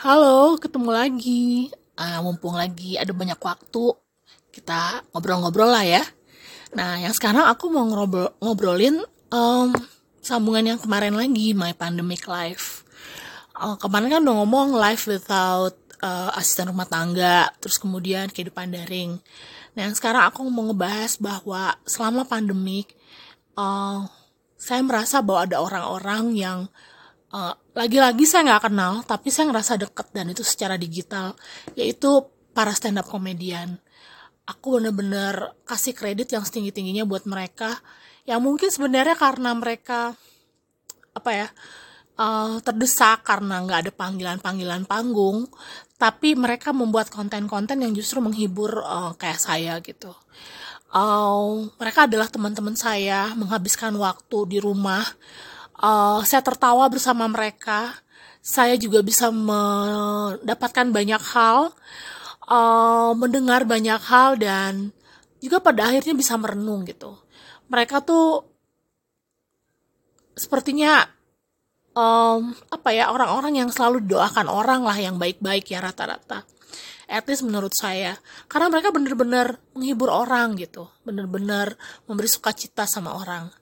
Halo, ketemu lagi. Uh, mumpung lagi ada banyak waktu, kita ngobrol-ngobrol lah ya. Nah, yang sekarang aku mau ngobrol ngobrolin um, sambungan yang kemarin lagi, My Pandemic Life. Uh, kemarin kan udah ngomong life without uh, asisten rumah tangga, terus kemudian kehidupan daring. Nah, yang sekarang aku mau ngebahas bahwa selama pandemik, uh, saya merasa bahwa ada orang-orang yang lagi lagi-lagi saya nggak kenal tapi saya ngerasa deket dan itu secara digital yaitu para stand up komedian aku bener-bener kasih kredit yang setinggi tingginya buat mereka yang mungkin sebenarnya karena mereka apa ya uh, terdesak karena nggak ada panggilan-panggilan panggung tapi mereka membuat konten-konten yang justru menghibur uh, kayak saya gitu. Uh, mereka adalah teman-teman saya menghabiskan waktu di rumah uh, saya tertawa bersama mereka. Saya juga bisa mendapatkan banyak hal uh, mendengar banyak hal dan juga pada akhirnya bisa merenung gitu. Mereka tuh sepertinya um, apa ya orang-orang yang selalu doakan orang lah yang baik-baik ya rata-rata. At least menurut saya. Karena mereka bener-bener menghibur orang gitu. Bener-bener memberi sukacita sama orang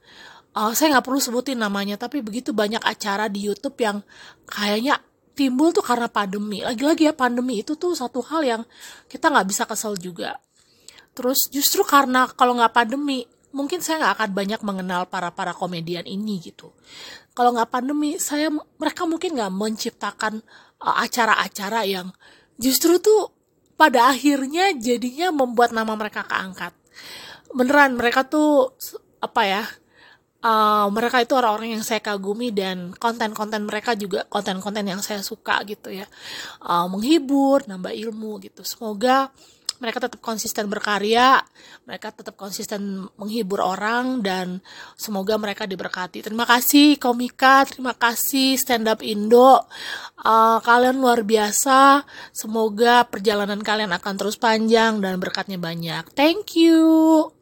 uh, saya nggak perlu sebutin namanya tapi begitu banyak acara di YouTube yang kayaknya timbul tuh karena pandemi. Lagi-lagi ya pandemi itu tuh satu hal yang kita nggak bisa kesel juga. Terus justru karena kalau nggak pandemi mungkin saya nggak akan banyak mengenal para para komedian ini gitu. Kalau nggak pandemi saya mereka mungkin nggak menciptakan uh, acara-acara yang justru tuh pada akhirnya jadinya membuat nama mereka keangkat. Beneran mereka tuh apa ya uh, mereka itu orang-orang yang saya kagumi dan konten-konten mereka juga konten-konten yang saya suka gitu ya uh, menghibur nambah ilmu gitu semoga mereka tetap konsisten berkarya, mereka tetap konsisten menghibur orang dan semoga mereka diberkati. Terima kasih Komika, terima kasih Stand Up Indo. Uh, kalian luar biasa. Semoga perjalanan kalian akan terus panjang dan berkatnya banyak. Thank you.